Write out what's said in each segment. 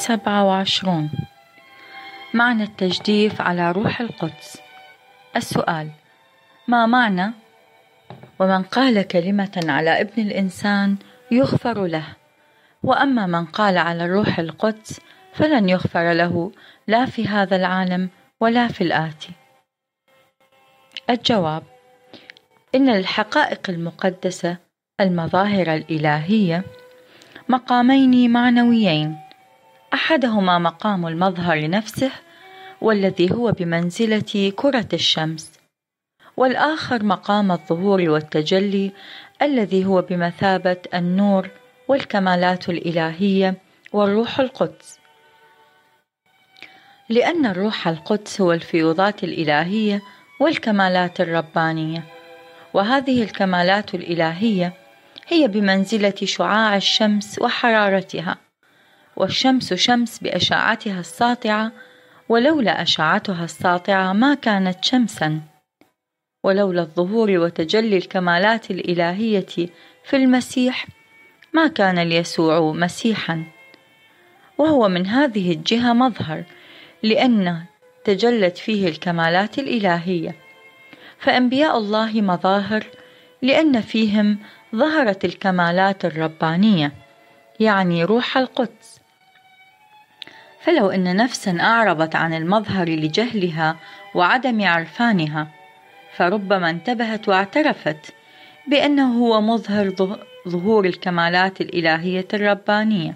سبعة وعشرون. معنى التجديف على روح القدس. السؤال ما معنى؟ ومن قال كلمة على ابن الإنسان يغفر له. وأما من قال على الروح القدس فلن يغفر له لا في هذا العالم ولا في الآتي. الجواب إن الحقائق المقدسة المظاهر الإلهية مقامين معنويين. أحدهما مقام المظهر نفسه والذي هو بمنزلة كرة الشمس والآخر مقام الظهور والتجلي الذي هو بمثابة النور والكمالات الإلهية والروح القدس. لأن الروح القدس هو الفيوضات الإلهية والكمالات الربانية وهذه الكمالات الإلهية هي بمنزلة شعاع الشمس وحرارتها. والشمس شمس بأشعتها الساطعة ولولا أشعتها الساطعة ما كانت شمسا. ولولا الظهور وتجلي الكمالات الإلهية في المسيح ما كان ليسوع مسيحا. وهو من هذه الجهة مظهر لأن تجلت فيه الكمالات الإلهية. فأنبياء الله مظاهر لأن فيهم ظهرت الكمالات الربانية يعني روح القدس. فلو أن نفسا أعرضت عن المظهر لجهلها وعدم عرفانها فربما انتبهت واعترفت بأنه هو مظهر ظهور الكمالات الإلهية الربانية.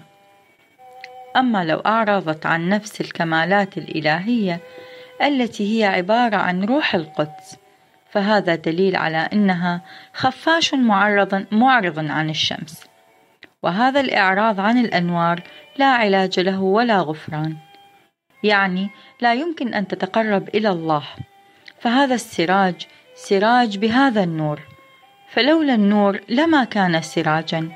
أما لو أعرضت عن نفس الكمالات الإلهية التي هي عبارة عن روح القدس فهذا دليل على أنها خفاش معرض عن الشمس. وهذا الإعراض عن الأنوار لا علاج له ولا غفران. يعني لا يمكن أن تتقرب إلى الله. فهذا السراج سراج بهذا النور. فلولا النور لما كان سراجا.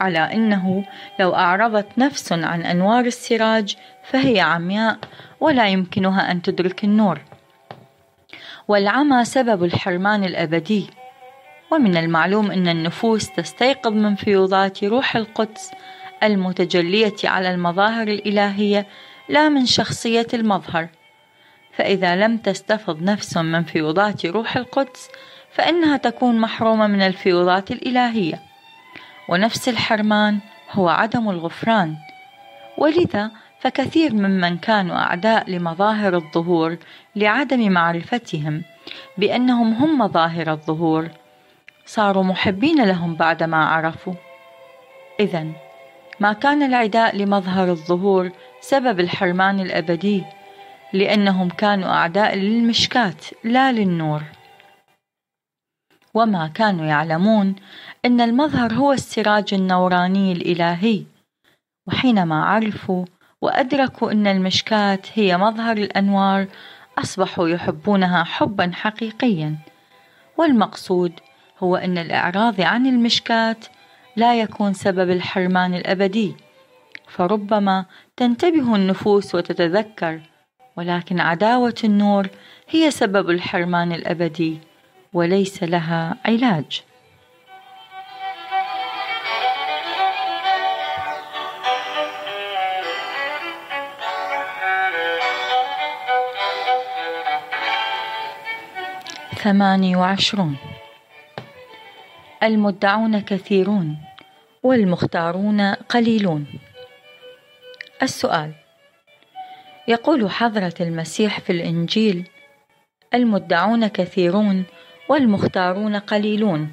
على إنه لو أعرضت نفس عن أنوار السراج فهي عمياء ولا يمكنها أن تدرك النور. والعمى سبب الحرمان الأبدي. ومن المعلوم أن النفوس تستيقظ من فيوضات روح القدس المتجلية على المظاهر الإلهية لا من شخصية المظهر. فإذا لم تستفض نفس من فيوضات روح القدس فإنها تكون محرومة من الفيوضات الإلهية. ونفس الحرمان هو عدم الغفران. ولذا فكثير ممن كانوا أعداء لمظاهر الظهور لعدم معرفتهم بأنهم هم مظاهر الظهور صاروا محبين لهم بعدما عرفوا. إذا ما كان العداء لمظهر الظهور سبب الحرمان الأبدي لأنهم كانوا أعداء للمشكاة لا للنور. وما كانوا يعلمون أن المظهر هو السراج النوراني الإلهي وحينما عرفوا وأدركوا أن المشكاة هي مظهر الأنوار أصبحوا يحبونها حبا حقيقيا. والمقصود هو أن الإعراض عن المشكاة لا يكون سبب الحرمان الأبدي. فربما تنتبه النفوس وتتذكر ولكن عداوة النور هي سبب الحرمان الأبدي وليس لها علاج. ثماني وعشرون. المدعون كثيرون. والمختارون قليلون. السؤال يقول حضرة المسيح في الإنجيل المدعون كثيرون والمختارون قليلون.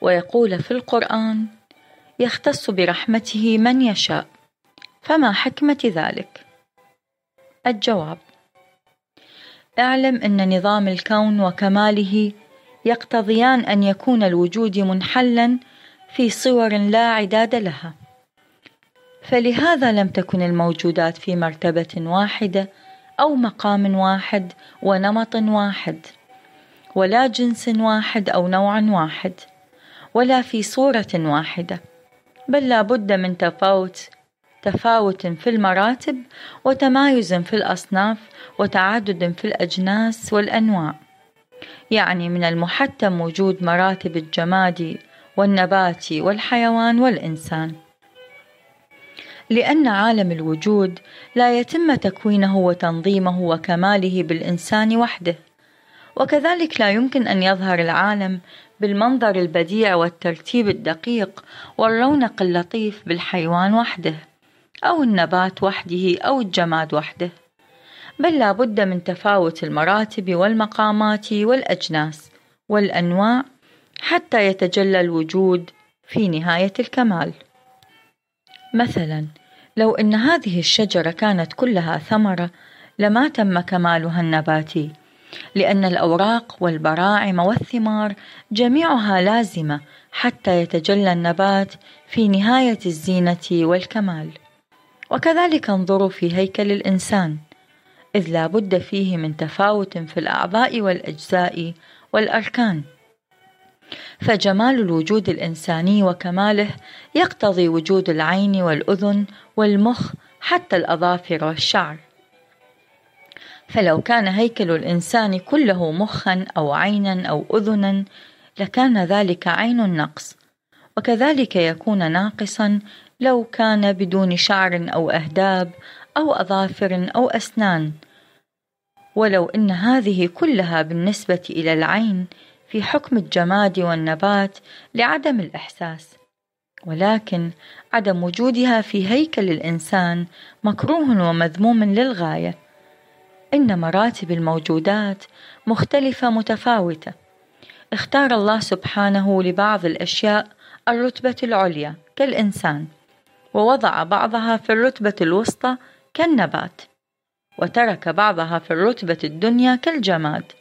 ويقول في القرآن يختص برحمته من يشاء. فما حكمة ذلك؟ الجواب اعلم أن نظام الكون وكماله يقتضيان أن يكون الوجود منحلا في صور لا عداد لها. فلهذا لم تكن الموجودات في مرتبة واحدة أو مقام واحد ونمط واحد ولا جنس واحد أو نوع واحد ولا في صورة واحدة بل لا بد من تفاوت تفاوت في المراتب وتمايز في الأصناف وتعدد في الأجناس والأنواع. يعني من المحتم وجود مراتب الجماد والنبات والحيوان والإنسان. لأن عالم الوجود لا يتم تكوينه وتنظيمه وكماله بالإنسان وحده وكذلك لا يمكن أن يظهر العالم بالمنظر البديع والترتيب الدقيق والرونق اللطيف بالحيوان وحده أو النبات وحده أو الجماد وحده. بل لا بد من تفاوت المراتب والمقامات والأجناس والأنواع حتى يتجلى الوجود في نهاية الكمال. مثلا لو أن هذه الشجرة كانت كلها ثمرة لما تم كمالها النباتي لأن الأوراق والبراعم والثمار جميعها لازمة حتى يتجلى النبات في نهاية الزينة والكمال. وكذلك انظروا في هيكل الإنسان إذ لا بد فيه من تفاوت في الأعضاء والأجزاء والأركان. فجمال الوجود الإنساني وكماله يقتضي وجود العين والأذن والمخ حتى الأظافر والشعر. فلو كان هيكل الإنسان كله مخا أو عينا أو أذنا لكان ذلك عين النقص. وكذلك يكون ناقصا لو كان بدون شعر أو أهداب أو أظافر أو أسنان. ولو أن هذه كلها بالنسبة إلى العين في حكم الجماد والنبات لعدم الإحساس. ولكن عدم وجودها في هيكل الإنسان مكروه ومذموم للغاية. إن مراتب الموجودات مختلفة متفاوتة. اختار الله سبحانه لبعض الأشياء الرتبة العليا كالإنسان ووضع بعضها في الرتبة الوسطى كالنبات وترك بعضها في الرتبة الدنيا كالجماد.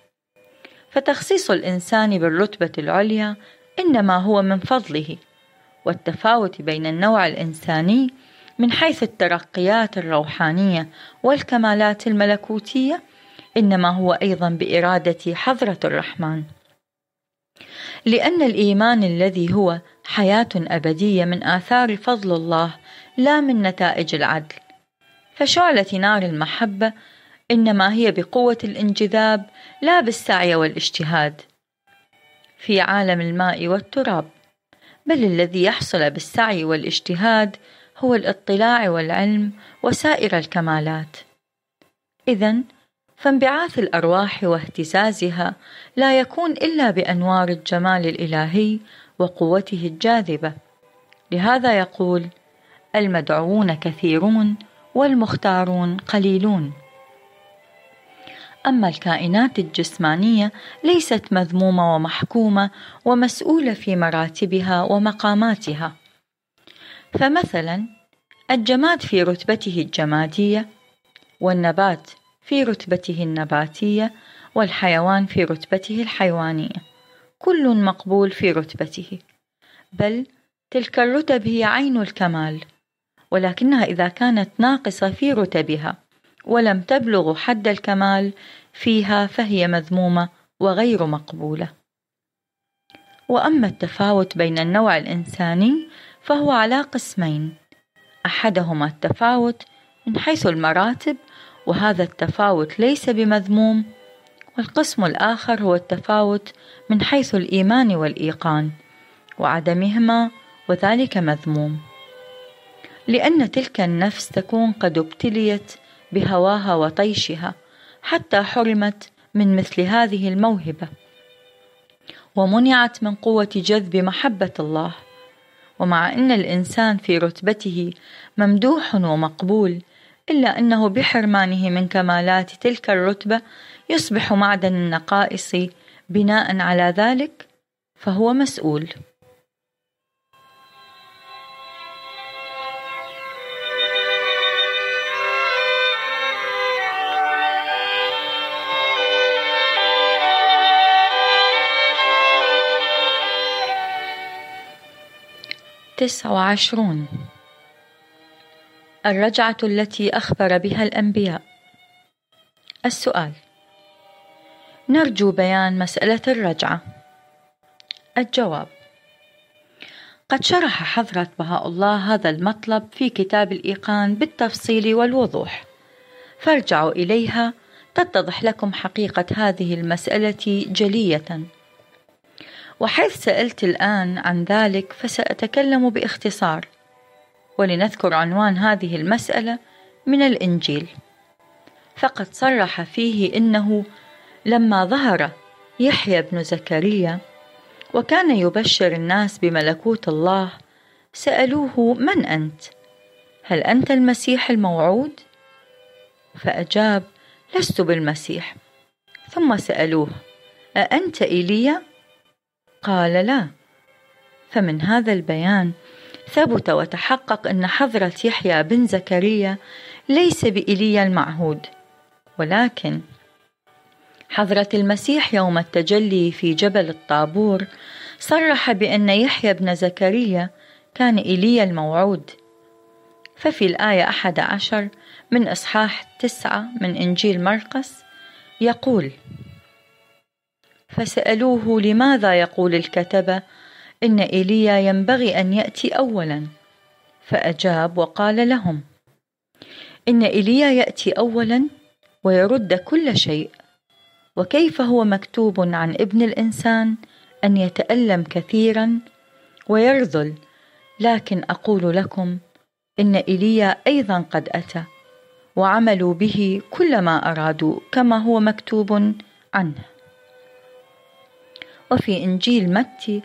فتخصيص الإنسان بالرتبة العليا إنما هو من فضله والتفاوت بين النوع الإنساني من حيث الترقيات الروحانية والكمالات الملكوتية إنما هو أيضا بإرادة حضرة الرحمن. لأن الإيمان الذي هو حياة أبدية من آثار فضل الله لا من نتائج العدل. فشعلة نار المحبة إنما هي بقوة الانجذاب لا بالسعي والاجتهاد. في عالم الماء والتراب بل الذي يحصل بالسعي والاجتهاد هو الاطلاع والعلم وسائر الكمالات. إذا فانبعاث الأرواح واهتزازها لا يكون إلا بأنوار الجمال الإلهي وقوته الجاذبة. لهذا يقول المدعوون كثيرون والمختارون قليلون. أما الكائنات الجسمانية ليست مذمومة ومحكومة ومسؤولة في مراتبها ومقاماتها. فمثلا الجماد في رتبته الجمادية والنبات في رتبته النباتية والحيوان في رتبته الحيوانية. كل مقبول في رتبته. بل تلك الرتب هي عين الكمال ولكنها إذا كانت ناقصة في رتبها. ولم تبلغ حد الكمال فيها فهي مذمومة وغير مقبولة. وأما التفاوت بين النوع الإنساني فهو على قسمين. أحدهما التفاوت من حيث المراتب وهذا التفاوت ليس بمذموم. والقسم الآخر هو التفاوت من حيث الإيمان والإيقان وعدمهما وذلك مذموم. لأن تلك النفس تكون قد ابتليت بهواها وطيشها حتى حرمت من مثل هذه الموهبة. ومنعت من قوة جذب محبة الله. ومع أن الإنسان في رتبته ممدوح ومقبول إلا أنه بحرمانه من كمالات تلك الرتبة يصبح معدن النقائص بناء على ذلك فهو مسؤول. تسع وعشرون الرجعة التي أخبر بها الأنبياء. السؤال نرجو بيان مسألة الرجعة. الجواب قد شرح حضرة بهاء الله هذا المطلب في كتاب الإيقان بالتفصيل والوضوح. فارجعوا إليها تتضح لكم حقيقة هذه المسألة جلية. وحيث سألت الآن عن ذلك فسأتكلم باختصار ولنذكر عنوان هذه المسألة من الإنجيل فقد صرح فيه إنه لما ظهر يحيى بن زكريا وكان يبشر الناس بملكوت الله سألوه من أنت؟ هل أنت المسيح الموعود؟ فأجاب لست بالمسيح ثم سألوه أأنت إيليا؟ قال لا. فمن هذا البيان ثبت وتحقق أن حضرة يحيى بن زكريا ليس بإيليا المعهود ولكن حضرة المسيح يوم التجلي في جبل الطابور صرح بأن يحيى بن زكريا كان إيليا الموعود. ففي الآية أحد عشر من إصحاح تسعة من إنجيل مرقس يقول فسألوه لماذا يقول الكتبة إن إيليا ينبغي أن يأتي أولا. فأجاب وقال لهم إن إيليا يأتي أولا ويرد كل شيء. وكيف هو مكتوب عن ابن الإنسان أن يتألم كثيرا ويرذل؟ لكن أقول لكم إن إيليا أيضا قد أتى وعملوا به كل ما أرادوا كما هو مكتوب عنه. وفي إنجيل متى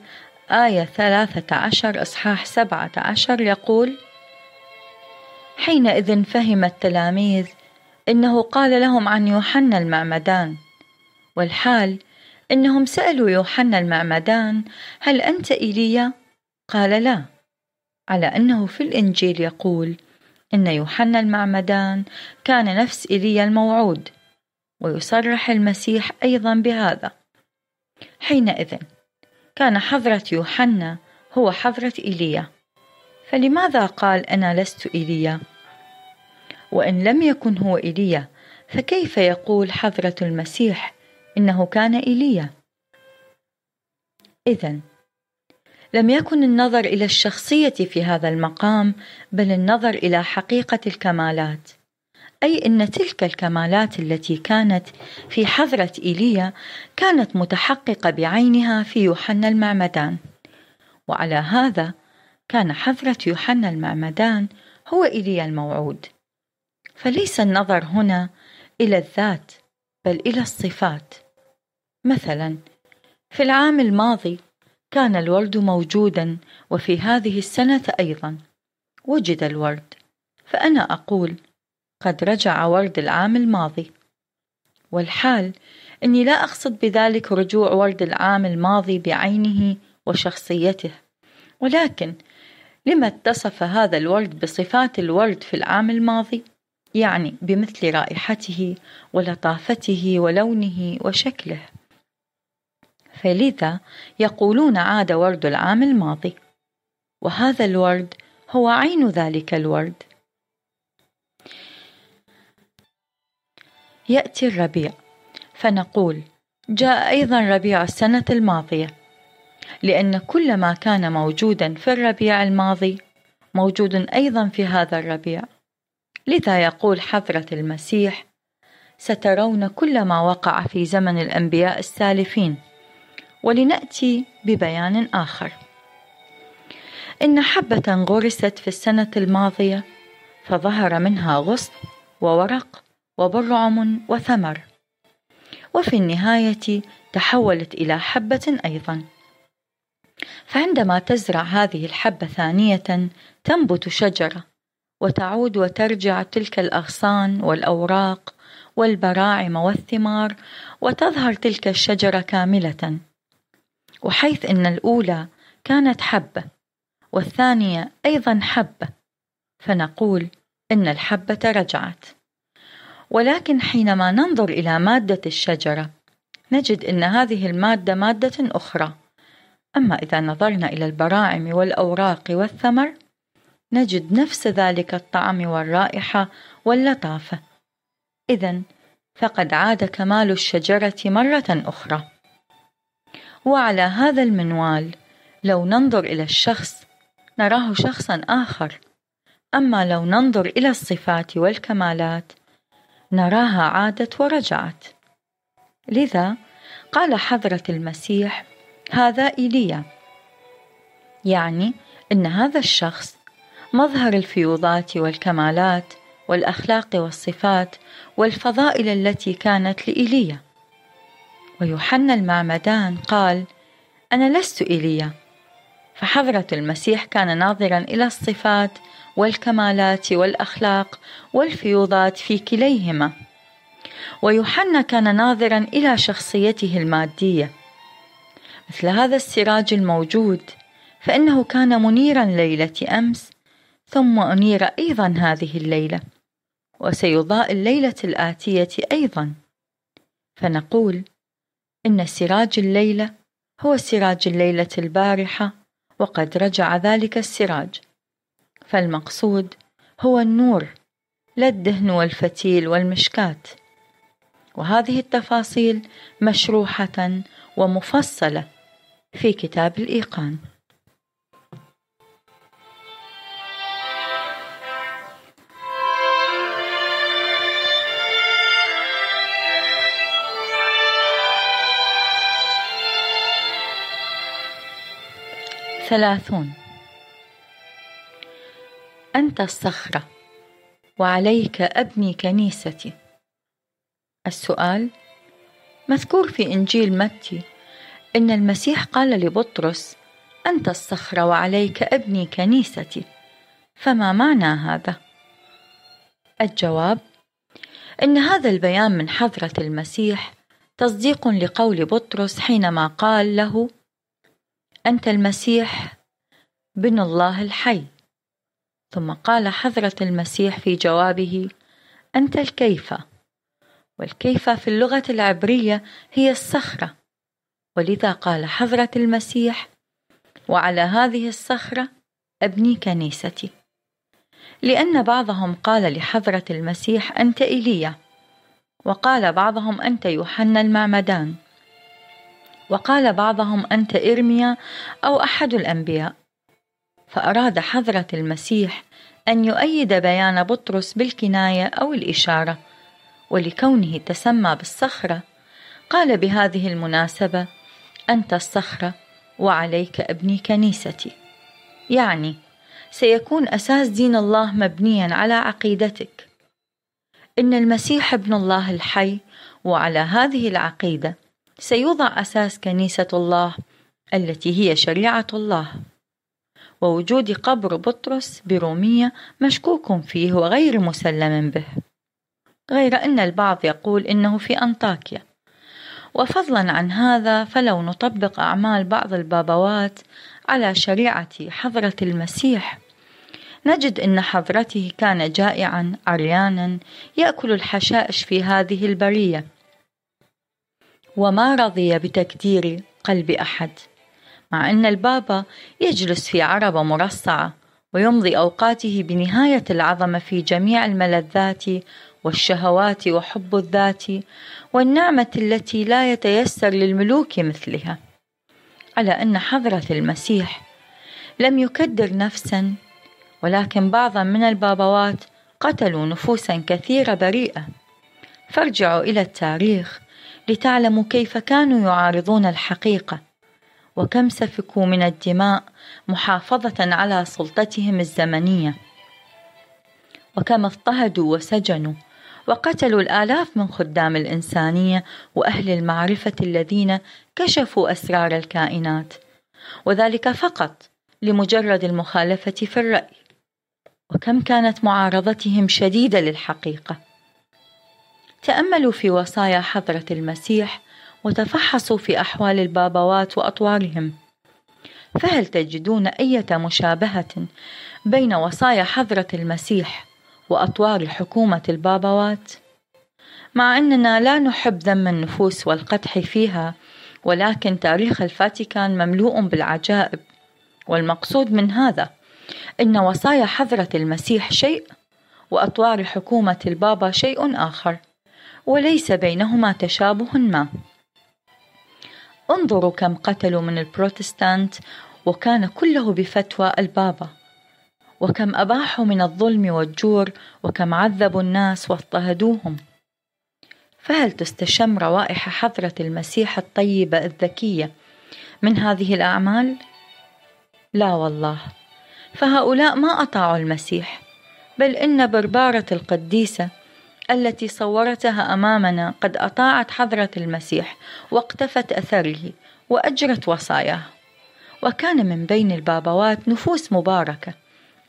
آية ثلاثة عشر إصحاح سبعة عشر يقول حينئذ فهم التلاميذ إنه قال لهم عن يوحنا المعمدان والحال إنهم سألوا يوحنا المعمدان هل أنت إيليا؟ قال لا على أنه في الإنجيل يقول إن يوحنا المعمدان كان نفس إيليا الموعود ويصرح المسيح أيضا بهذا حينئذ كان حضرة يوحنا هو حضرة إيليا فلماذا قال أنا لست إيليا؟ وإن لم يكن هو إيليا فكيف يقول حضرة المسيح إنه كان إيليا؟ إذا لم يكن النظر إلى الشخصية في هذا المقام بل النظر إلى حقيقة الكمالات أي أن تلك الكمالات التي كانت في حضرة إيليا كانت متحققة بعينها في يوحنا المعمدان. وعلى هذا كان حضرة يوحنا المعمدان هو إيليا الموعود. فليس النظر هنا إلى الذات بل إلى الصفات. مثلا في العام الماضي كان الورد موجودا وفي هذه السنة أيضا. وجد الورد. فأنا أقول قد رجع ورد العام الماضي. والحال إني لا أقصد بذلك رجوع ورد العام الماضي بعينه وشخصيته. ولكن لما اتصف هذا الورد بصفات الورد في العام الماضي يعني بمثل رائحته ولطافته ولونه وشكله. فلذا يقولون عاد ورد العام الماضي. وهذا الورد هو عين ذلك الورد. يأتي الربيع. فنقول جاء أيضا ربيع السنة الماضية. لأن كل ما كان موجودا في الربيع الماضي موجود أيضا في هذا الربيع. لذا يقول حضرة المسيح سترون كل ما وقع في زمن الأنبياء السالفين. ولنأتي ببيان آخر. إن حبة غرست في السنة الماضية فظهر منها غصن وورق وبرعم وثمر. وفي النهاية تحولت إلى حبة أيضا. فعندما تزرع هذه الحبة ثانية تنبت شجرة وتعود وترجع تلك الأغصان والأوراق والبراعم والثمار وتظهر تلك الشجرة كاملة. وحيث أن الأولى كانت حبة والثانية أيضا حبة فنقول إن الحبة رجعت. ولكن حينما ننظر إلى مادة الشجرة نجد أن هذه المادة مادة أخرى. أما إذا نظرنا إلى البراعم والأوراق والثمر نجد نفس ذلك الطعم والرائحة واللطافة إذا فقد عاد كمال الشجرة مرة أخرى. وعلى هذا المنوال لو ننظر إلى الشخص نراه شخصا آخر. أما لو ننظر إلى الصفات والكمالات نراها عادت ورجعت. لذا قال حضرة المسيح هذا إيليا. يعني أن هذا الشخص مظهر الفيوضات والكمالات والأخلاق والصفات والفضائل التي كانت لإيليا. ويوحنا المعمدان قال أنا لست إيليا. فحضرة المسيح كان ناظرا إلى الصفات والكمالات والأخلاق والفيوضات في كليهما. ويوحنا كان ناظرا إلى شخصيته المادية. مثل هذا السراج الموجود فإنه كان منيرا ليلة أمس ثم أنير أيضا هذه الليلة وسيضاء الليلة الآتية أيضا. فنقول إن سراج الليلة هو سراج الليلة البارحة وقد رجع ذلك السراج. فالمقصود هو النور لا الدهن والفتيل والمشكات وهذه التفاصيل مشروحة ومفصلة في كتاب الإيقان. ثلاثون. أنت الصخرة وعليك أبني كنيستي. السؤال مذكور في إنجيل متى إن المسيح قال لبطرس أنت الصخرة وعليك أبني كنيستي. فما معنى هذا؟ الجواب إن هذا البيان من حضرة المسيح تصديق لقول بطرس حينما قال له أنت المسيح بن الله الحي. ثم قال حضرة المسيح في جوابه أنت الكيف؟ والكيف في اللغة العبرية هي الصخرة. ولذا قال حضرة المسيح وعلى هذه الصخرة أبني كنيستي. لأن بعضهم قال لحضرة المسيح أنت إيليا. وقال بعضهم أنت يوحنا المعمدان. وقال بعضهم أنت إرميا أو أحد الأنبياء. فأراد حضرة المسيح أن يؤيد بيان بطرس بالكناية أو الإشارة ولكونه تسمى بالصخرة. قال بهذه المناسبة أنت الصخرة وعليك أبني كنيستي. يعني سيكون أساس دين الله مبنيا على عقيدتك. إن المسيح ابن الله الحي وعلى هذه العقيدة سيوضع أساس كنيسة الله التي هي شريعة الله. ووجود قبر بطرس برومية مشكوك فيه وغير مسلم به. غير أن البعض يقول إنه في أنطاكيا. وفضلا عن هذا فلو نطبق أعمال بعض البابوات على شريعة حضرة المسيح نجد أن حضرته كان جائعا عريانا يأكل الحشائش في هذه البرية. وما رضي بتكدير قلب أحد. مع أن البابا يجلس في عربة مرصعة ويمضي أوقاته بنهاية العظمة في جميع الملذات والشهوات وحب الذات والنعمة التي لا يتيسر للملوك مثلها. على أن حضرة المسيح لم يكدر نفسا ولكن بعضا من البابوات قتلوا نفوسا كثيرة بريئة. فارجعوا إلى التاريخ لتعلموا كيف كانوا يعارضون الحقيقة. وكم سفكوا من الدماء محافظة على سلطتهم الزمنية. وكم اضطهدوا وسجنوا. وقتلوا الآلاف من خدام الإنسانية وأهل المعرفة الذين كشفوا أسرار الكائنات. وذلك فقط لمجرد المخالفة في الرأي. وكم كانت معارضتهم شديدة للحقيقة. تأملوا في وصايا حضرة المسيح وتفحصوا في أحوال البابوات وأطوارهم. فهل تجدون أية مشابهة بين وصايا حضرة المسيح وأطوار حكومة البابوات؟ مع أننا لا نحب ذم النفوس والقدح فيها ولكن تاريخ الفاتيكان مملوء بالعجائب. والمقصود من هذا إن وصايا حضرة المسيح شيء وأطوار حكومة البابا شيء آخر وليس بينهما تشابه ما. انظروا كم قتلوا من البروتستانت وكان كله بفتوى البابا. وكم أباحوا من الظلم والجور وكم عذبوا الناس واضطهدوهم. فهل تستشم روائح حضرة المسيح الطيبة الذكية من هذه الأعمال؟ لا والله. فهؤلاء ما أطاعوا المسيح بل إن بربارة القديسة التي صورتها أمامنا قد أطاعت حضرة المسيح واقتفت أثره وأجرت وصاياه. وكان من بين البابوات نفوس مباركة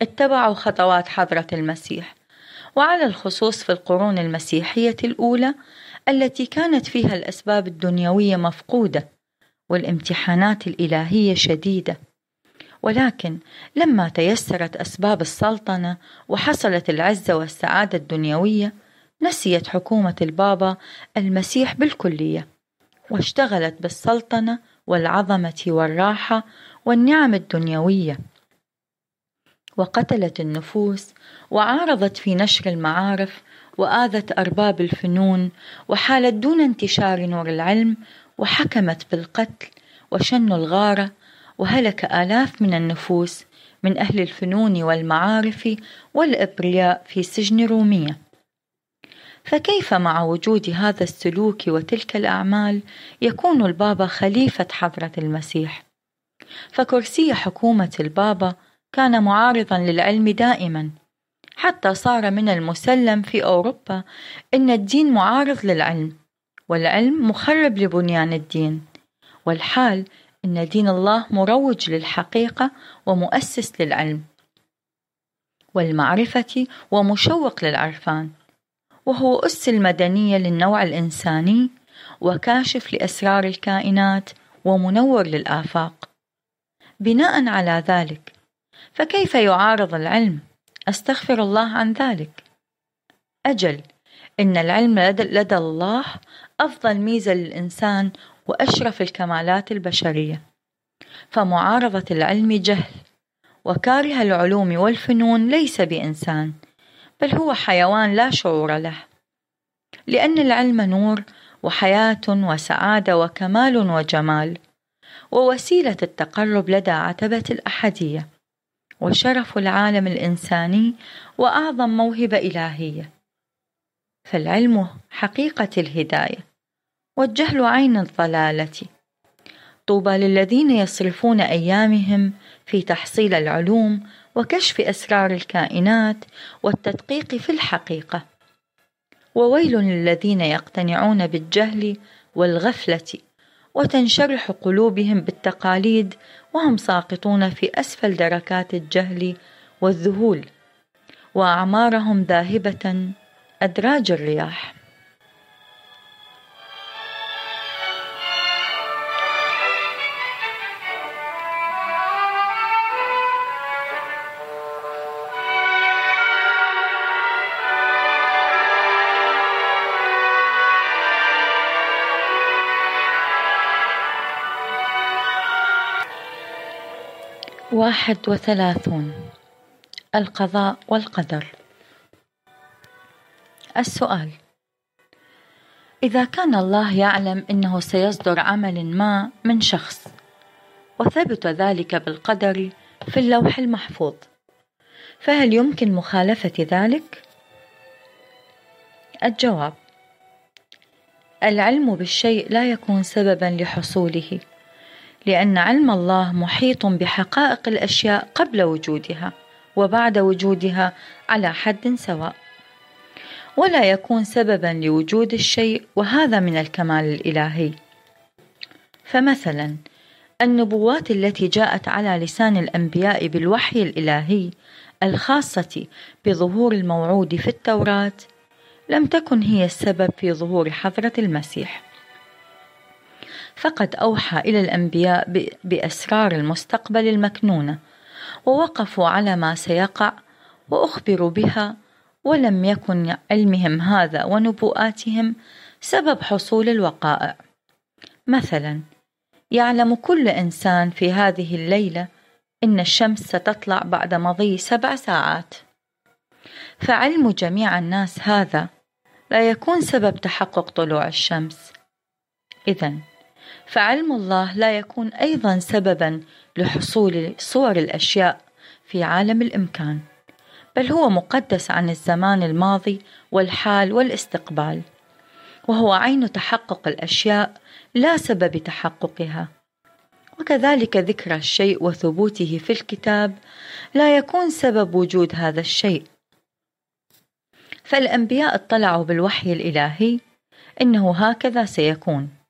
اتبعوا خطوات حضرة المسيح. وعلى الخصوص في القرون المسيحية الأولى التي كانت فيها الأسباب الدنيوية مفقودة والامتحانات الإلهية شديدة. ولكن لما تيسرت أسباب السلطنة وحصلت العزة والسعادة الدنيوية نسيت حكومة البابا المسيح بالكلية واشتغلت بالسلطنة والعظمة والراحة والنعم الدنيوية. وقتلت النفوس وعارضت في نشر المعارف وآذت أرباب الفنون وحالت دون انتشار نور العلم وحكمت بالقتل وشن الغارة وهلك آلاف من النفوس من أهل الفنون والمعارف والإبرياء في سجن رومية. فكيف مع وجود هذا السلوك وتلك الأعمال يكون البابا خليفة حضرة المسيح؟ فكرسي حكومة البابا كان معارضا للعلم دائما حتى صار من المسلم في أوروبا أن الدين معارض للعلم والعلم مخرب لبنيان الدين والحال أن دين الله مروج للحقيقة ومؤسس للعلم والمعرفة ومشوق للعرفان. وهو أس المدنية للنوع الإنساني وكاشف لأسرار الكائنات ومنور للآفاق. بناء على ذلك فكيف يعارض العلم؟ أستغفر الله عن ذلك. أجل إن العلم لدى, لدى الله أفضل ميزة للإنسان وأشرف الكمالات البشرية. فمعارضة العلم جهل وكاره العلوم والفنون ليس بإنسان. بل هو حيوان لا شعور له لأن العلم نور وحياة وسعادة وكمال وجمال ووسيلة التقرب لدى عتبة الأحدية وشرف العالم الإنساني وأعظم موهبة إلهية. فالعلم حقيقة الهداية والجهل عين الضلالة. طوبى للذين يصرفون أيامهم في تحصيل العلوم وكشف أسرار الكائنات والتدقيق في الحقيقة. وويل للذين يقتنعون بالجهل والغفلة وتنشرح قلوبهم بالتقاليد وهم ساقطون في أسفل دركات الجهل والذهول. وأعمارهم ذاهبة أدراج الرياح. واحد وثلاثون. القضاء والقدر. السؤال. إذا كان الله يعلم أنه سيصدر عمل ما من شخص وثبت ذلك بالقدر في اللوح المحفوظ فهل يمكن مخالفة ذلك؟ الجواب. العلم بالشيء لا يكون سببا لحصوله. لأن علم الله محيط بحقائق الأشياء قبل وجودها وبعد وجودها على حد سواء. ولا يكون سببا لوجود الشيء وهذا من الكمال الإلهي. فمثلا النبوات التي جاءت على لسان الأنبياء بالوحي الإلهي الخاصة بظهور الموعود في التوراة لم تكن هي السبب في ظهور حضرة المسيح. فقد أوحى إلى الأنبياء بأسرار المستقبل المكنونة ووقفوا على ما سيقع وأخبروا بها ولم يكن علمهم هذا ونبوءاتهم سبب حصول الوقائع. مثلا يعلم كل إنسان في هذه الليلة إن الشمس ستطلع بعد مضي سبع ساعات. فعلم جميع الناس هذا لا يكون سبب تحقق طلوع الشمس. إذا فعلم الله لا يكون أيضا سببا لحصول صور الأشياء في عالم الإمكان بل هو مقدس عن الزمان الماضي والحال والاستقبال وهو عين تحقق الأشياء لا سبب تحققها. وكذلك ذكر الشيء وثبوته في الكتاب لا يكون سبب وجود هذا الشيء. فالأنبياء اطلعوا بالوحي الإلهي إنه هكذا سيكون.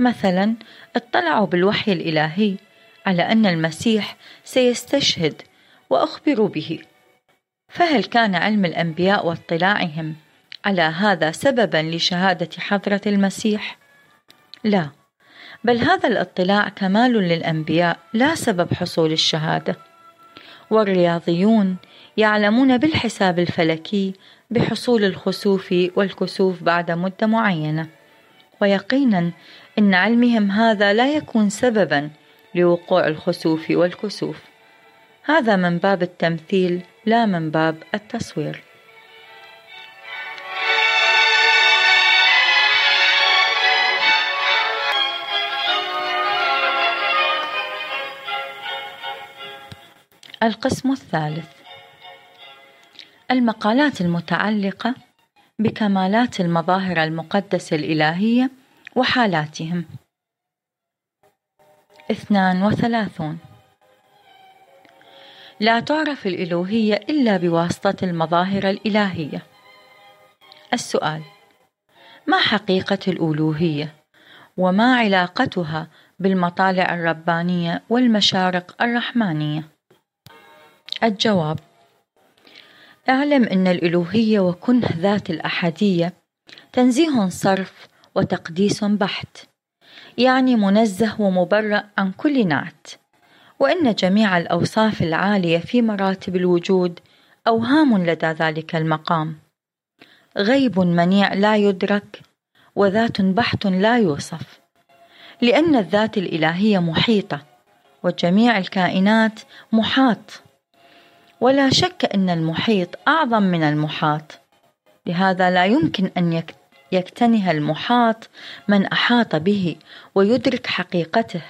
مثلا اطلعوا بالوحي الإلهي على أن المسيح سيستشهد وأخبروا به فهل كان علم الأنبياء واطلاعهم على هذا سببا لشهادة حضرة المسيح؟ لا، بل هذا الاطلاع كمال للأنبياء لا سبب حصول الشهادة. والرياضيون يعلمون بالحساب الفلكي بحصول الخسوف والكسوف بعد مدة معينة، ويقينا إن علمهم هذا لا يكون سببا لوقوع الخسوف والكسوف. هذا من باب التمثيل لا من باب التصوير. القسم الثالث المقالات المتعلقة بكمالات المظاهر المقدسة الإلهية وحالاتهم. اثنان وثلاثون. لا تعرف الإلوهية إلا بواسطة المظاهر الإلهية. السؤال ما حقيقة الألوهية؟ وما علاقتها بالمطالع الربانية والمشارق الرحمانية؟ الجواب اعلم أن الألوهية وكنه ذات الأحدية تنزيه صرف وتقديس بحت يعني منزه ومبرأ عن كل نعت وإن جميع الأوصاف العالية في مراتب الوجود أوهام لدى ذلك المقام. غيب منيع لا يدرك وذات بحت لا يوصف لأن الذات الإلهية محيطة وجميع الكائنات محاط. ولا شك أن المحيط أعظم من المحاط. لهذا لا يمكن أن يكتنه المحاط من أحاط به ويدرك حقيقته.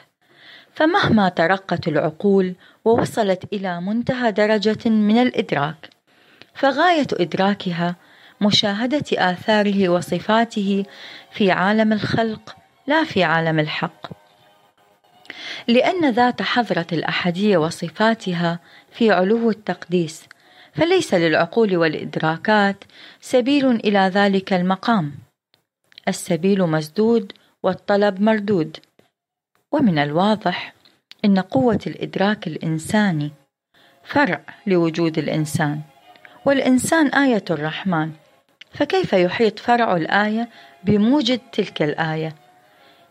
فمهما ترقت العقول ووصلت إلى منتهى درجة من الإدراك فغاية إدراكها مشاهدة آثاره وصفاته في عالم الخلق لا في عالم الحق. لأن ذات حضرة الأحدية وصفاتها في علو التقديس فليس للعقول والإدراكات سبيل إلى ذلك المقام. السبيل مسدود والطلب مردود. ومن الواضح أن قوة الإدراك الإنساني فرع لوجود الإنسان. والإنسان آية الرحمن فكيف يحيط فرع الآية بموجد تلك الآية؟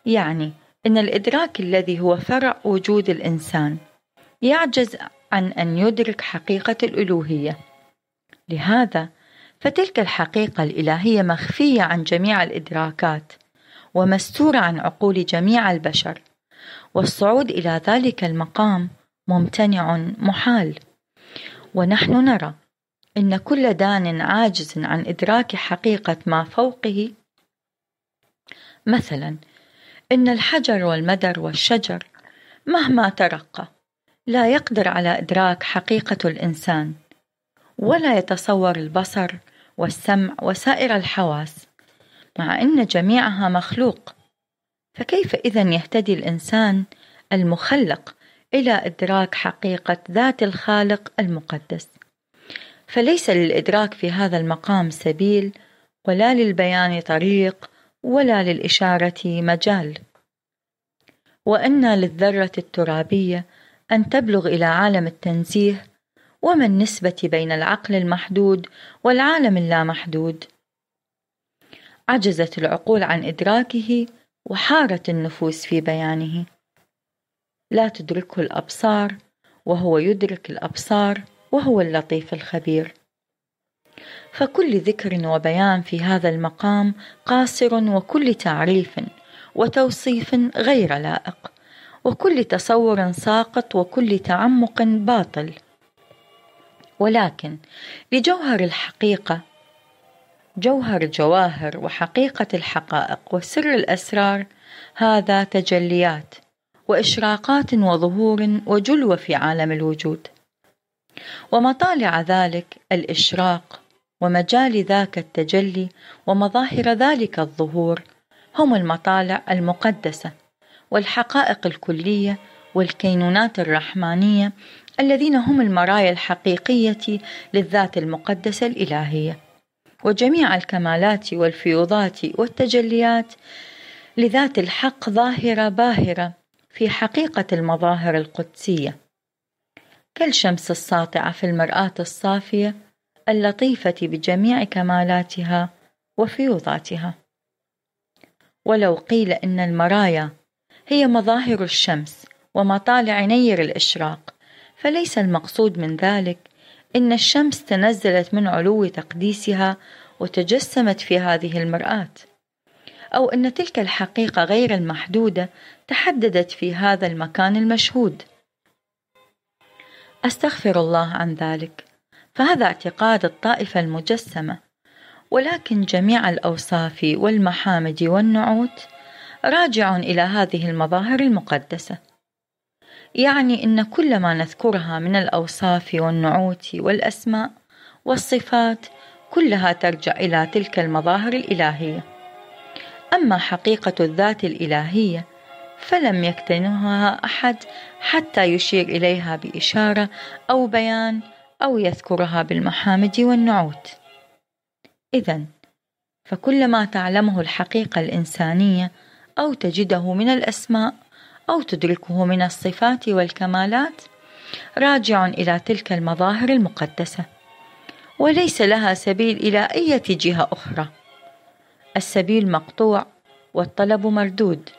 يعني أن الإدراك الذي هو فرع وجود الإنسان يعجز عن أن يدرك حقيقة الألوهية. لهذا فتلك الحقيقة الإلهية مخفية عن جميع الإدراكات ومستورة عن عقول جميع البشر والصعود إلى ذلك المقام ممتنع محال. ونحن نرى إن كل دان عاجز عن إدراك حقيقة ما فوقه. مثلا إن الحجر والمدر والشجر مهما ترقى لا يقدر على إدراك حقيقة الإنسان ولا يتصور البصر والسمع وسائر الحواس مع أن جميعها مخلوق. فكيف إذا يهتدي الإنسان المخلق إلى إدراك حقيقة ذات الخالق المقدس؟ فليس للإدراك في هذا المقام سبيل ولا للبيان طريق ولا للإشارة مجال. وأن للذرة الترابية أن تبلغ إلى عالم التنزيه وما النسبة بين العقل المحدود والعالم اللامحدود عجزت العقول عن إدراكه وحارت النفوس في بيانه. لا تدركه الأبصار وهو يدرك الأبصار وهو اللطيف الخبير. فكل ذكر وبيان في هذا المقام قاصر وكل تعريف وتوصيف غير لائق. وكل تصور ساقط وكل تعمق باطل. ولكن لجوهر الحقيقة جوهر جواهر وحقيقة الحقائق وسر الأسرار هذا تجليات وإشراقات وظهور وجلوة في عالم الوجود. ومطالع ذلك الإشراق ومجال ذاك التجلي ومظاهر ذلك الظهور هم المطالع المقدسة. والحقائق الكلية والكينونات الرحمانية الذين هم المرايا الحقيقية للذات المقدسة الإلهية. وجميع الكمالات والفيوضات والتجليات لذات الحق ظاهرة باهرة في حقيقة المظاهر القدسية. كالشمس الساطعة في المرآة الصافية اللطيفة بجميع كمالاتها وفيوضاتها. ولو قيل إن المرايا هي مظاهر الشمس ومطالع نير الإشراق. فليس المقصود من ذلك إن الشمس تنزلت من علو تقديسها وتجسمت في هذه المرآة أو أن تلك الحقيقة غير المحدودة تحددت في هذا المكان المشهود. أستغفر الله عن ذلك فهذا اعتقاد الطائفة المجسمة ولكن جميع الأوصاف والمحامد والنعوت راجع إلى هذه المظاهر المقدسة. يعني إن كل ما نذكرها من الأوصاف والنعوت والأسماء والصفات كلها ترجع إلى تلك المظاهر الإلهية. أما حقيقة الذات الإلهية فلم يكتنها أحد حتى يشير إليها بإشارة أو بيان أو يذكرها بالمحامد والنعوت. اذا فكل ما تعلمه الحقيقة الإنسانية أو تجده من الأسماء أو تدركه من الصفات والكمالات راجع إلى تلك المظاهر المقدسة. وليس لها سبيل إلى أي جهة أخرى. السبيل مقطوع والطلب مردود.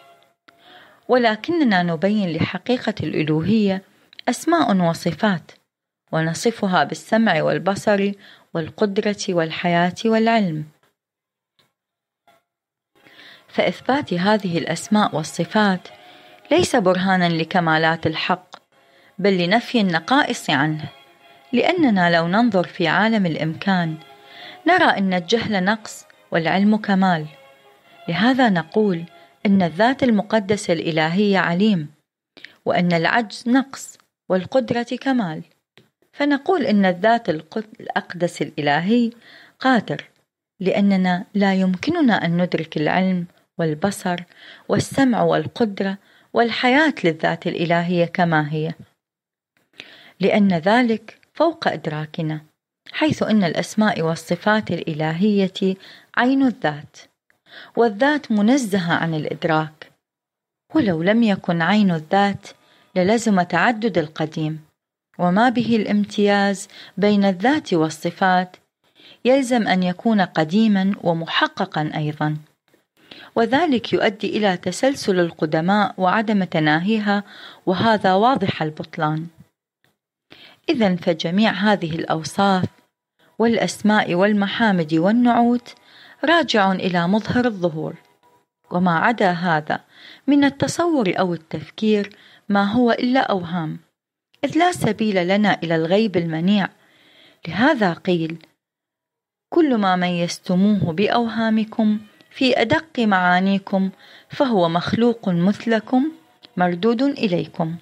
ولكننا نبين لحقيقة الألوهية أسماء وصفات ونصفها بالسمع والبصر والقدرة والحياة والعلم. فإثبات هذه الأسماء والصفات ليس برهانا لكمالات الحق بل لنفي النقائص عنه. لأننا لو ننظر في عالم الإمكان نرى إن الجهل نقص والعلم كمال. لهذا نقول إن الذات المقدسه الالهيه عليم وإن العجز نقص والقدرة كمال. فنقول إن الذات الأقدس الإلهي قادر لأننا لا يمكننا أن ندرك العلم والبصر والسمع والقدرة والحياة للذات الإلهية كما هي. لأن ذلك فوق إدراكنا حيث أن الأسماء والصفات الإلهية عين الذات والذات منزهة عن الإدراك. ولو لم يكن عين الذات للزم تعدد القديم وما به الامتياز بين الذات والصفات يلزم أن يكون قديما ومحققا أيضا. وذلك يؤدي إلى تسلسل القدماء وعدم تناهيها وهذا واضح البطلان. إذا فجميع هذه الأوصاف والأسماء والمحامد والنعوت راجع إلى مظهر الظهور. وما عدا هذا من التصور أو التفكير ما هو إلا أوهام. إذ لا سبيل لنا إلى الغيب المنيع. لهذا قيل كل ما ميزتموه بأوهامكم في أدق معانيكم فهو مخلوق مثلكم مردود إليكم.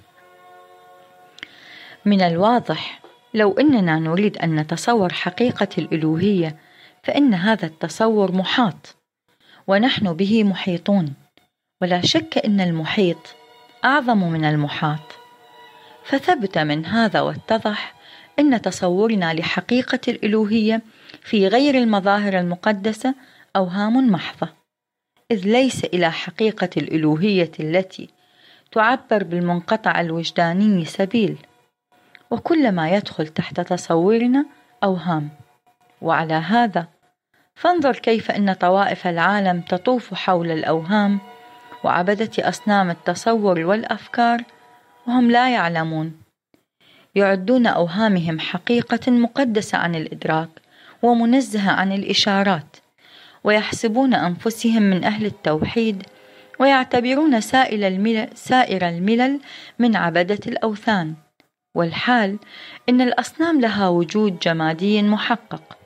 من الواضح لو أننا نريد أن نتصور حقيقة الألوهية فإن هذا التصور محاط ونحن به محيطون. ولا شك أن المحيط أعظم من المحاط. فثبت من هذا واتضح أن تصورنا لحقيقة الألوهية في غير المظاهر المقدسة أوهام محضة إذ ليس إلى حقيقة الألوهية التي تعبر بالمنقطع الوجداني سبيل وكل ما يدخل تحت تصورنا أوهام. وعلى هذا فانظر كيف أن طوائف العالم تطوف حول الأوهام وعبدة أصنام التصور والأفكار وهم لا يعلمون. يعدون أوهامهم حقيقة مقدسة عن الإدراك ومنزهة عن الإشارات. ويحسبون أنفسهم من أهل التوحيد ويعتبرون سائر الملل, سائر الملل من عبدة الأوثان. والحال إن الأصنام لها وجود جمادي محقق.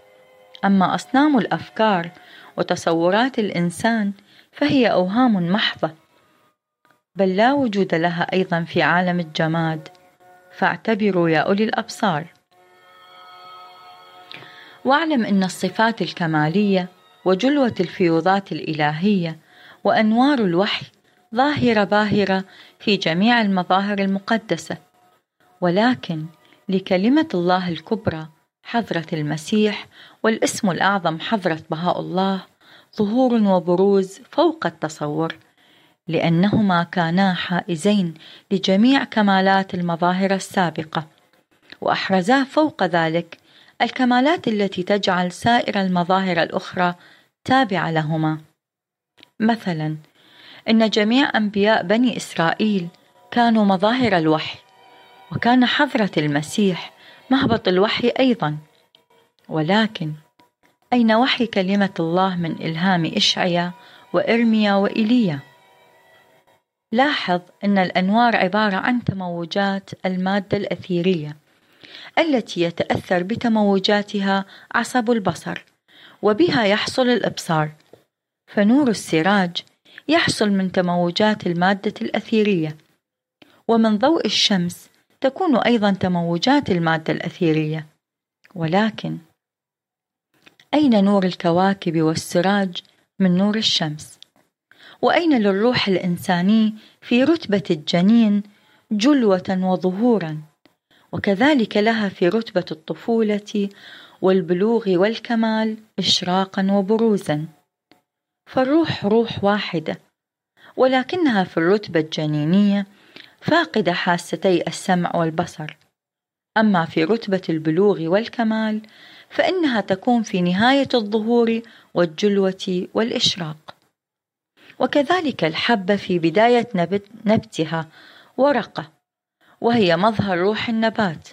أما أصنام الأفكار وتصورات الإنسان فهي أوهام محضة بل لا وجود لها أيضا في عالم الجماد. فاعتبروا يا أولي الأبصار. واعلم أن الصفات الكمالية وجلوة الفيوضات الإلهية وأنوار الوحي ظاهرة باهرة في جميع المظاهر المقدسة. ولكن لكلمة الله الكبرى حضرة المسيح والاسم الأعظم حضرة بهاء الله ظهور وبروز فوق التصور لأنهما كانا حائزين لجميع كمالات المظاهر السابقة. وأحرزا فوق ذلك الكمالات التي تجعل سائر المظاهر الأخرى تابعة لهما. مثلا إن جميع أنبياء بني إسرائيل كانوا مظاهر الوحي وكان حضرة المسيح مهبط الوحي أيضا. ولكن أين وحي كلمة الله من إلهام إشعيا وإرميا وإيليا؟ لاحظ أن الأنوار عبارة عن تموجات المادة الأثيرية التي يتأثر بتموجاتها عصب البصر. وبها يحصل الإبصار. فنور السراج يحصل من تموجات المادة الأثيرية. ومن ضوء الشمس تكون أيضا تموجات المادة الأثيرية. ولكن أين نور الكواكب والسراج من نور الشمس؟ وأين للروح الإنساني في رتبة الجنين جلوة وظهورا؟ وكذلك لها في رتبة الطفولة والبلوغ والكمال إشراقا وبروزا. فالروح روح واحدة ولكنها في الرتبة الجنينية فاقدة حاستي السمع والبصر. أما في رتبة البلوغ والكمال فإنها تكون في نهاية الظهور والجلوة والإشراق. وكذلك الحبة في بداية نبت نبتها ورقة وهي مظهر روح النبات.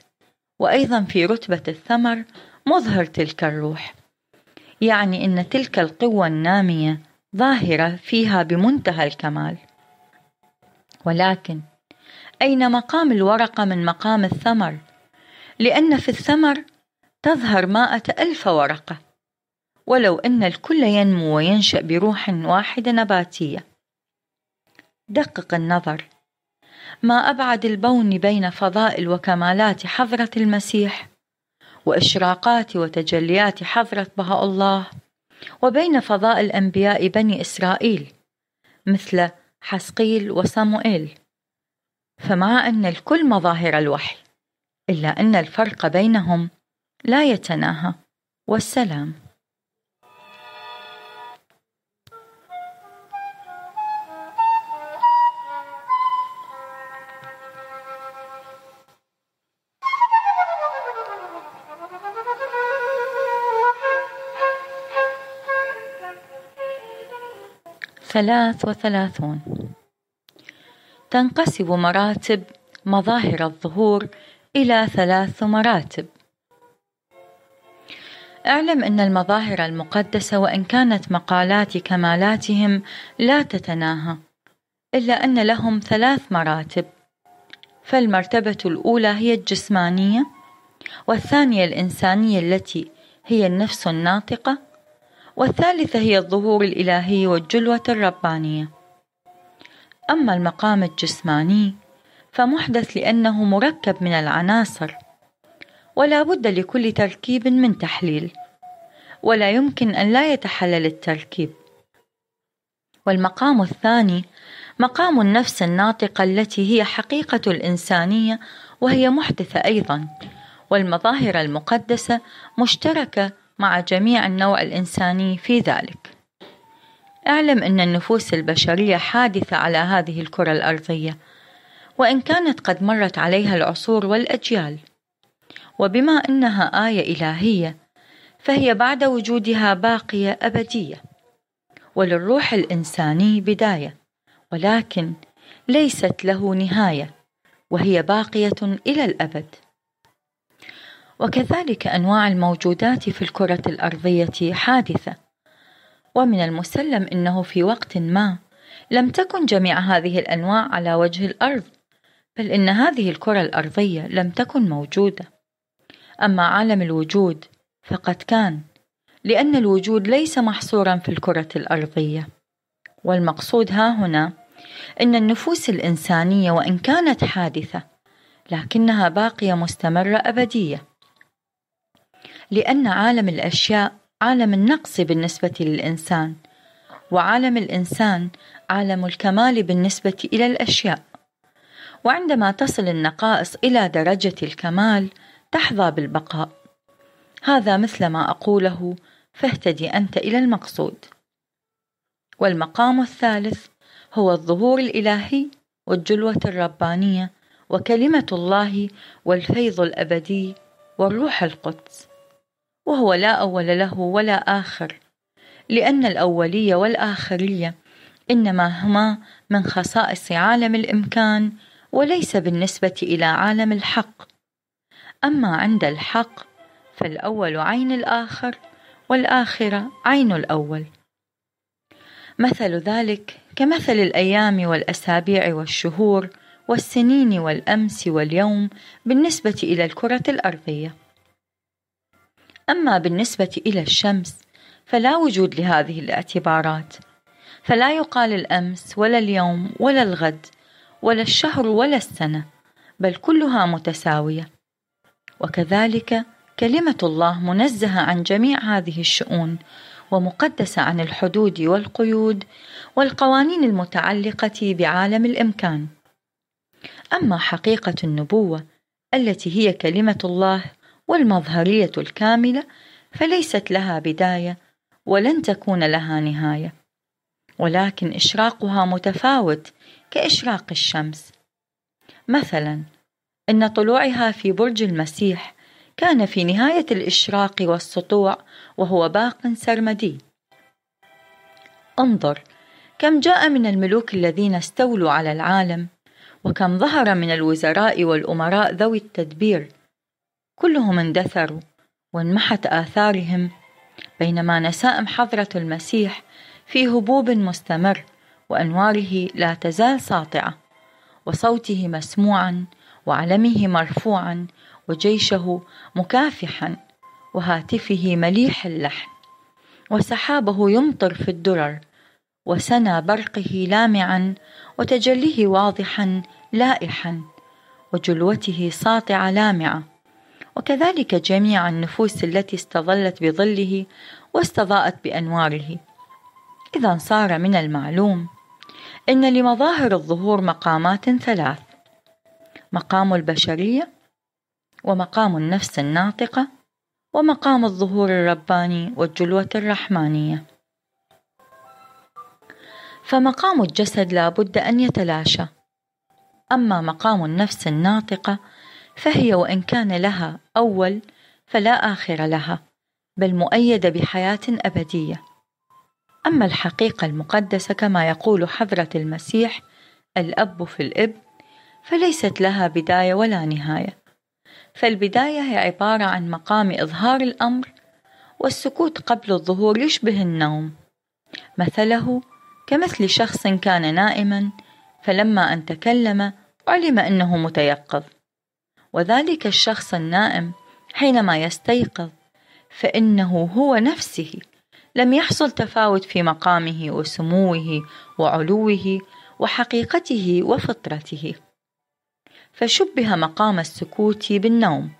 وأيضا في رتبة الثمر مظهر تلك الروح. يعني أن تلك القوة النامية ظاهرة فيها بمنتهى الكمال. ولكن أين مقام الورقة من مقام الثمر؟ لأن في الثمر تظهر مائة ألف ورقة. ولو أن الكل ينمو وينشأ بروح واحدة نباتية. دقق النظر. ما أبعد البون بين فضائل وكمالات حضرة المسيح وإشراقات وتجليات حضرة بهاء الله وبين فضائل أنبياء بني إسرائيل مثل حسقيل وصموئيل. فمع أن الكل مظاهر الوحي إلا أن الفرق بينهم لا يتناهى. والسلام. ثلاث وثلاثون. تنقسم مراتب مظاهر الظهور إلى ثلاث مراتب. اعلم أن المظاهر المقدسة وإن كانت مقالات كمالاتهم لا تتناهى إلا أن لهم ثلاث مراتب. فالمرتبة الأولى هي الجسمانية والثانية الإنسانية التي هي النفس الناطقة والثالثة هي الظهور الإلهي والجلوة الربانية. أما المقام الجسماني فمحدث لأنه مركب من العناصر ولا بد لكل تركيب من تحليل ولا يمكن أن لا يتحلل التركيب. والمقام الثاني مقام النفس الناطقة التي هي حقيقة الإنسانية وهي محدثة أيضا والمظاهر المقدسة مشتركة مع جميع النوع الإنساني في ذلك. أعلم أن النفوس البشرية حادثة على هذه الكرة الأرضية وإن كانت قد مرت عليها العصور والأجيال. وبما أنها آية إلهية فهي بعد وجودها باقية أبدية وللروح الإنساني بداية ولكن ليست له نهاية وهي باقية إلى الأبد. وكذلك أنواع الموجودات في الكرة الأرضية حادثة. ومن المسلم أنه في وقت ما لم تكن جميع هذه الأنواع على وجه الأرض بل إن هذه الكرة الأرضية لم تكن موجودة. أما عالم الوجود فقد كان لأن الوجود ليس محصورا في الكرة الأرضية. والمقصود ها هنا أن النفوس الإنسانية وإن كانت حادثة لكنها باقية مستمرة أبدية. لأن عالم الأشياء عالم النقص بالنسبة للإنسان وعالم الإنسان عالم الكمال بالنسبة إلى الأشياء. وعندما تصل النقائص إلى درجة الكمال تحظى بالبقاء. هذا مثل ما أقوله فاهتدي أنت إلى المقصود والمقام الثالث هو الظهور الإلهي والجلوة الربانية وكلمة الله والفيض الأبدي والروح القدس. وهو لا أول له ولا آخر. لأن الأولية والآخرية إنما هما من خصائص عالم الإمكان وليس بالنسبة إلى عالم الحق. أما عند الحق فالأول عين الآخر والآخرة عين الأول. مثل ذلك كمثل الأيام والأسابيع والشهور والسنين والأمس واليوم بالنسبة إلى الكرة الأرضية. أما بالنسبة إلى الشمس فلا وجود لهذه الاعتبارات فلا يقال الأمس ولا اليوم ولا الغد ولا الشهر ولا السنة بل كلها متساوية وكذلك كلمة الله منزهة عن جميع هذه الشؤون ومقدسة عن الحدود والقيود والقوانين المتعلقة بعالم الإمكان. أما حقيقة النبوة التي هي كلمة الله والمظهرية الكاملة فليست لها بداية ولن تكون لها نهاية، ولكن إشراقها متفاوت كإشراق الشمس. مثلا إن طلوعها في برج المسيح كان في نهاية الإشراق والسطوع وهو باق سرمدي انظر كم جاء من الملوك الذين استولوا على العالم وكم ظهر من الوزراء والأمراء ذوي التدبير كلهم اندثروا وانمحت آثارهم بينما نسائم حضرة المسيح في هبوب مستمر وأنواره لا تزال ساطعة وصوته مسموعا وعلمه مرفوعا وجيشه مكافحا وهاتفه مليح اللحن وسحابه يمطر في الدرر وسنا برقه لامعا وتجليه واضحا لائحا وجلوته ساطعة لامعة. وكذلك جميع النفوس التي استظلت بظله واستضاءت بأنواره. إذا صار من المعلوم إن لمظاهر الظهور مقامات ثلاث مقام البشرية ومقام النفس الناطقة ومقام الظهور الرباني والجلوة الرحمانية. فمقام الجسد لا بد أن يتلاشى. أما مقام النفس الناطقة فهي وإن كان لها أول فلا آخر لها بل مؤيدة بحياة أبدية. أما الحقيقة المقدسة كما يقول حضرة المسيح الأب في الإبن فليست لها بداية ولا نهاية. فالبداية هي عبارة عن مقام إظهار الأمر والسكوت قبل الظهور يشبه النوم. مثله كمثل شخص كان نائما فلما أن تكلم علم أنه متيقظ. وذلك الشخص النائم حينما يستيقظ فإنه هو نفسه لم يحصل تفاوت في مقامه وسموه وعلوه وحقيقته وفطرته. فشبه مقام السكوت بالنوم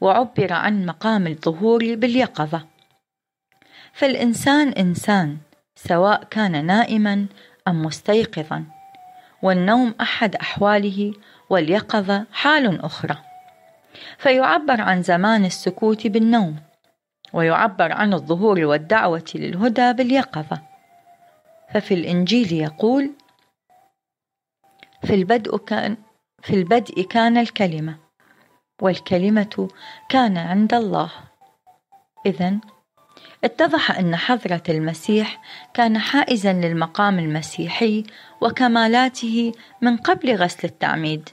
وعبر عن مقام الظهور باليقظة. فالإنسان إنسان سواء كان نائما أم مستيقظا والنوم أحد أحواله واليقظة حال أخرى. فيعبر عن زمان السكوت بالنوم ويعبر عن الظهور والدعوة للهدى باليقظة. ففي الإنجيل يقول في البدء كان في البدء كان الكلمة والكلمة كان عند الله. إذا اتضح أن حضرة المسيح كان حائزا للمقام المسيحي وكمالاته من قبل غسل التعميد.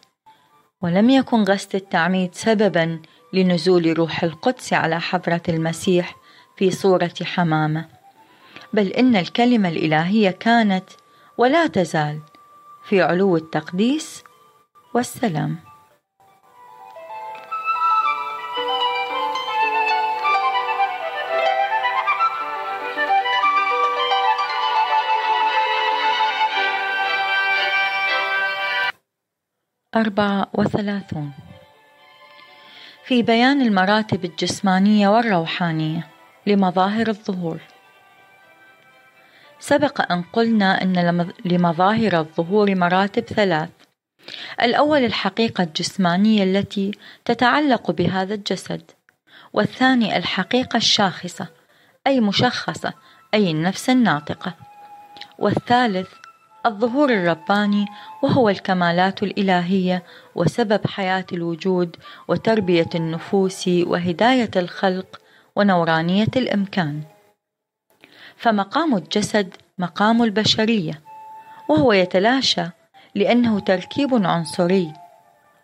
ولم يكن غسل التعميد سببا لنزول روح القدس على حضرة المسيح في صورة حمامة. بل إن الكلمة الإلهية كانت ولا تزال في علو التقديس والسلام. أربعة وثلاثون. في بيان المراتب الجسمانية والروحانية لمظاهر الظهور. سبق أن قلنا أن لمظاهر الظهور مراتب ثلاث. الأول الحقيقة الجسمانية التي تتعلق بهذا الجسد والثاني الحقيقة الشاخصة أي مشخصة أي النفس الناطقة والثالث الظهور الرباني وهو الكمالات الإلهية وسبب حياة الوجود وتربية النفوس وهداية الخلق ونورانية الإمكان. فمقام الجسد مقام البشرية وهو يتلاشى لأنه تركيب عنصري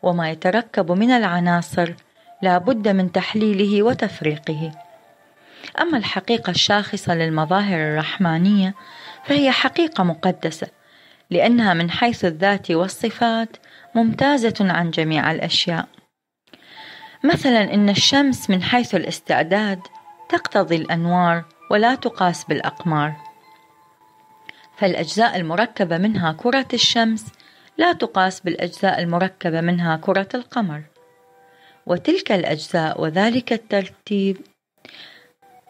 وما يتركب من العناصر لا بد من تحليله وتفريقه. أما الحقيقة الشاخصة للمظاهر الرحمانية فهي حقيقة مقدسة لأنها من حيث الذات والصفات ممتازة عن جميع الأشياء. مثلا إن الشمس من حيث الاستعداد تقتضي الأنوار ولا تقاس بالأقمار. فالأجزاء المركبة منها كرة الشمس لا تقاس بالأجزاء المركبة منها كرة القمر. وتلك الأجزاء وذلك الترتيب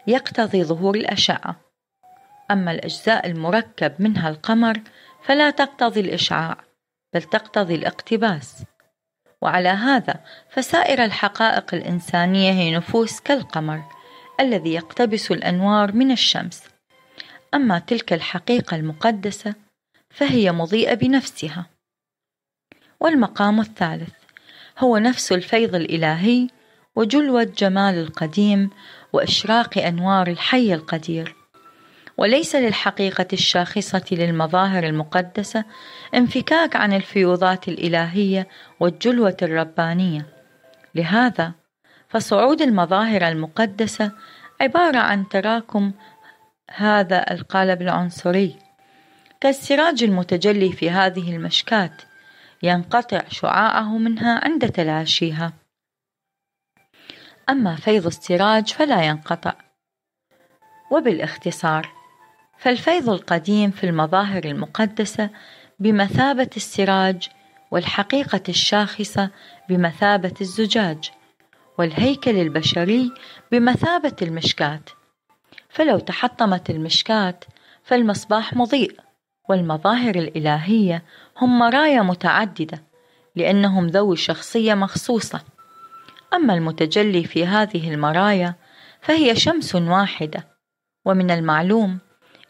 يقتضي ظهور الأشعة. أما الأجزاء المركب منها القمر فلا تقتضي الإشعاع بل تقتضي الاقتباس. وعلى هذا فسائر الحقائق الإنسانية هي نفوس كالقمر الذي يقتبس الأنوار من الشمس. أما تلك الحقيقة المقدسة فهي مضيئة بنفسها. والمقام الثالث هو نفس الفيض الإلهي وجلوة جمال القديم وإشراق أنوار الحي القدير. وليس للحقيقة الشاخصة للمظاهر المقدسة انفكاك عن الفيوضات الإلهية والجلوة الربانية. لهذا فصعود المظاهر المقدسة عبارة عن تراكم هذا القالب العنصري كالسراج المتجلي في هذه المشكات ينقطع شعاعه منها عند تلاشيها. أما فيض السراج فلا ينقطع. وبالاختصار فالفيض القديم في المظاهر المقدسة بمثابة السراج والحقيقة الشاخصة بمثابة الزجاج والهيكل البشري بمثابة المشكاة فلو تحطمت المشكاة فالمصباح مضيء والمظاهر الإلهية هم مرايا متعددة لأنهم ذوي شخصية مخصوصة. أما المتجلي في هذه المرايا فهي شمس واحدة ومن المعلوم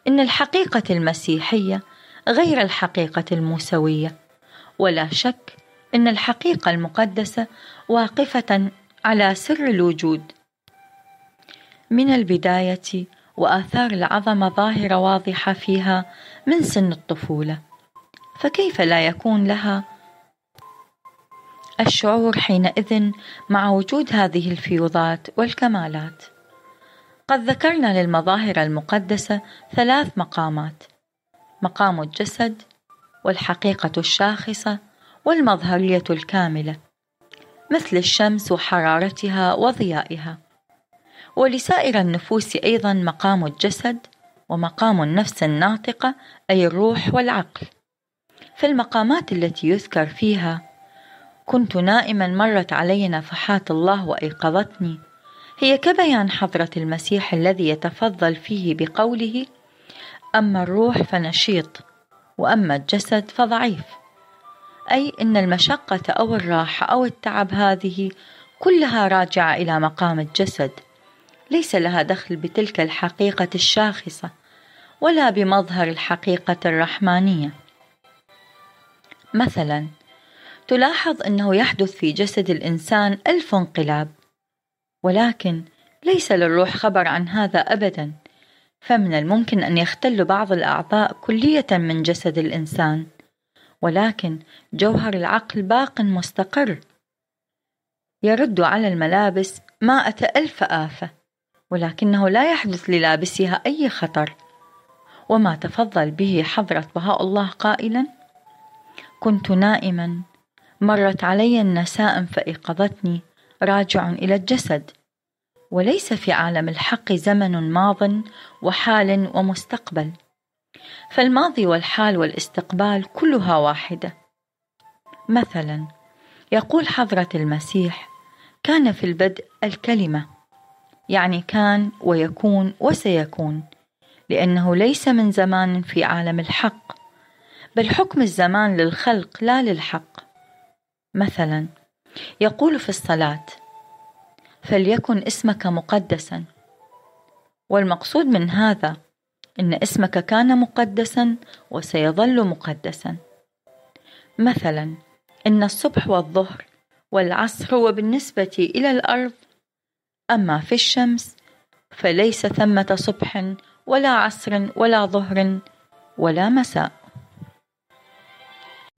أن الحقيقة المسيحية غير الحقيقة الموسوية. ولا شك أن الحقيقة المقدسة واقفة على سر الوجود. من البداية وآثار العظمة ظاهرة واضحة فيها من سن الطفولة. فكيف لا يكون لها الشعور حينئذ مع وجود هذه الفيوضات والكمالات؟ قد ذكرنا للمظاهر المقدسة ثلاث مقامات مقام الجسد والحقيقة الشاخصة والمظهرية الكاملة مثل الشمس وحرارتها وضيائها. ولسائر النفوس أيضا مقام الجسد ومقام النفس الناطقة أي الروح والعقل. فالمقامات التي يذكر فيها كنت نائما مرت علي نفحات الله وأيقظتني هي كبيان حضرة المسيح الذي يتفضل فيه بقوله أما الروح فنشيط وأما الجسد فضعيف. أي إن المشقة أو الراحة أو التعب هذه كلها راجعة إلى مقام الجسد. ليس لها دخل بتلك الحقيقة الشاخصة ولا بمظهر الحقيقة الرحمانية. مثلا تلاحظ أنه يحدث في جسد الإنسان ألف انقلاب. ولكن ليس للروح خبر عن هذا أبدا. فمن الممكن أن يختل بعض الأعضاء كلية من جسد الإنسان. ولكن جوهر العقل باق مستقر. يرد على الملابس مائة ألف آفة ولكنه لا يحدث للابسها أي خطر. وما تفضل به حضرة بهاء الله قائلا كنت نائما مرت علي النسائم فأيقظتني راجع إلى الجسد. وليس في عالم الحق زمن ماض وحال ومستقبل. فالماضي والحال والاستقبال كلها واحدة. مثلا يقول حضرة المسيح كان في البدء الكلمة. يعني كان ويكون وسيكون لأنه ليس من زمان في عالم الحق بل حكم الزمان للخلق لا للحق. مثلا يقول في الصلاة فليكن اسمك مقدسا. والمقصود من هذا إن اسمك كان مقدسا وسيظل مقدسا. مثلا إن الصبح والظهر والعصر هو بالنسبة إلى الأرض أما في الشمس فليس ثمة صبح ولا عصر ولا ظهر ولا مساء.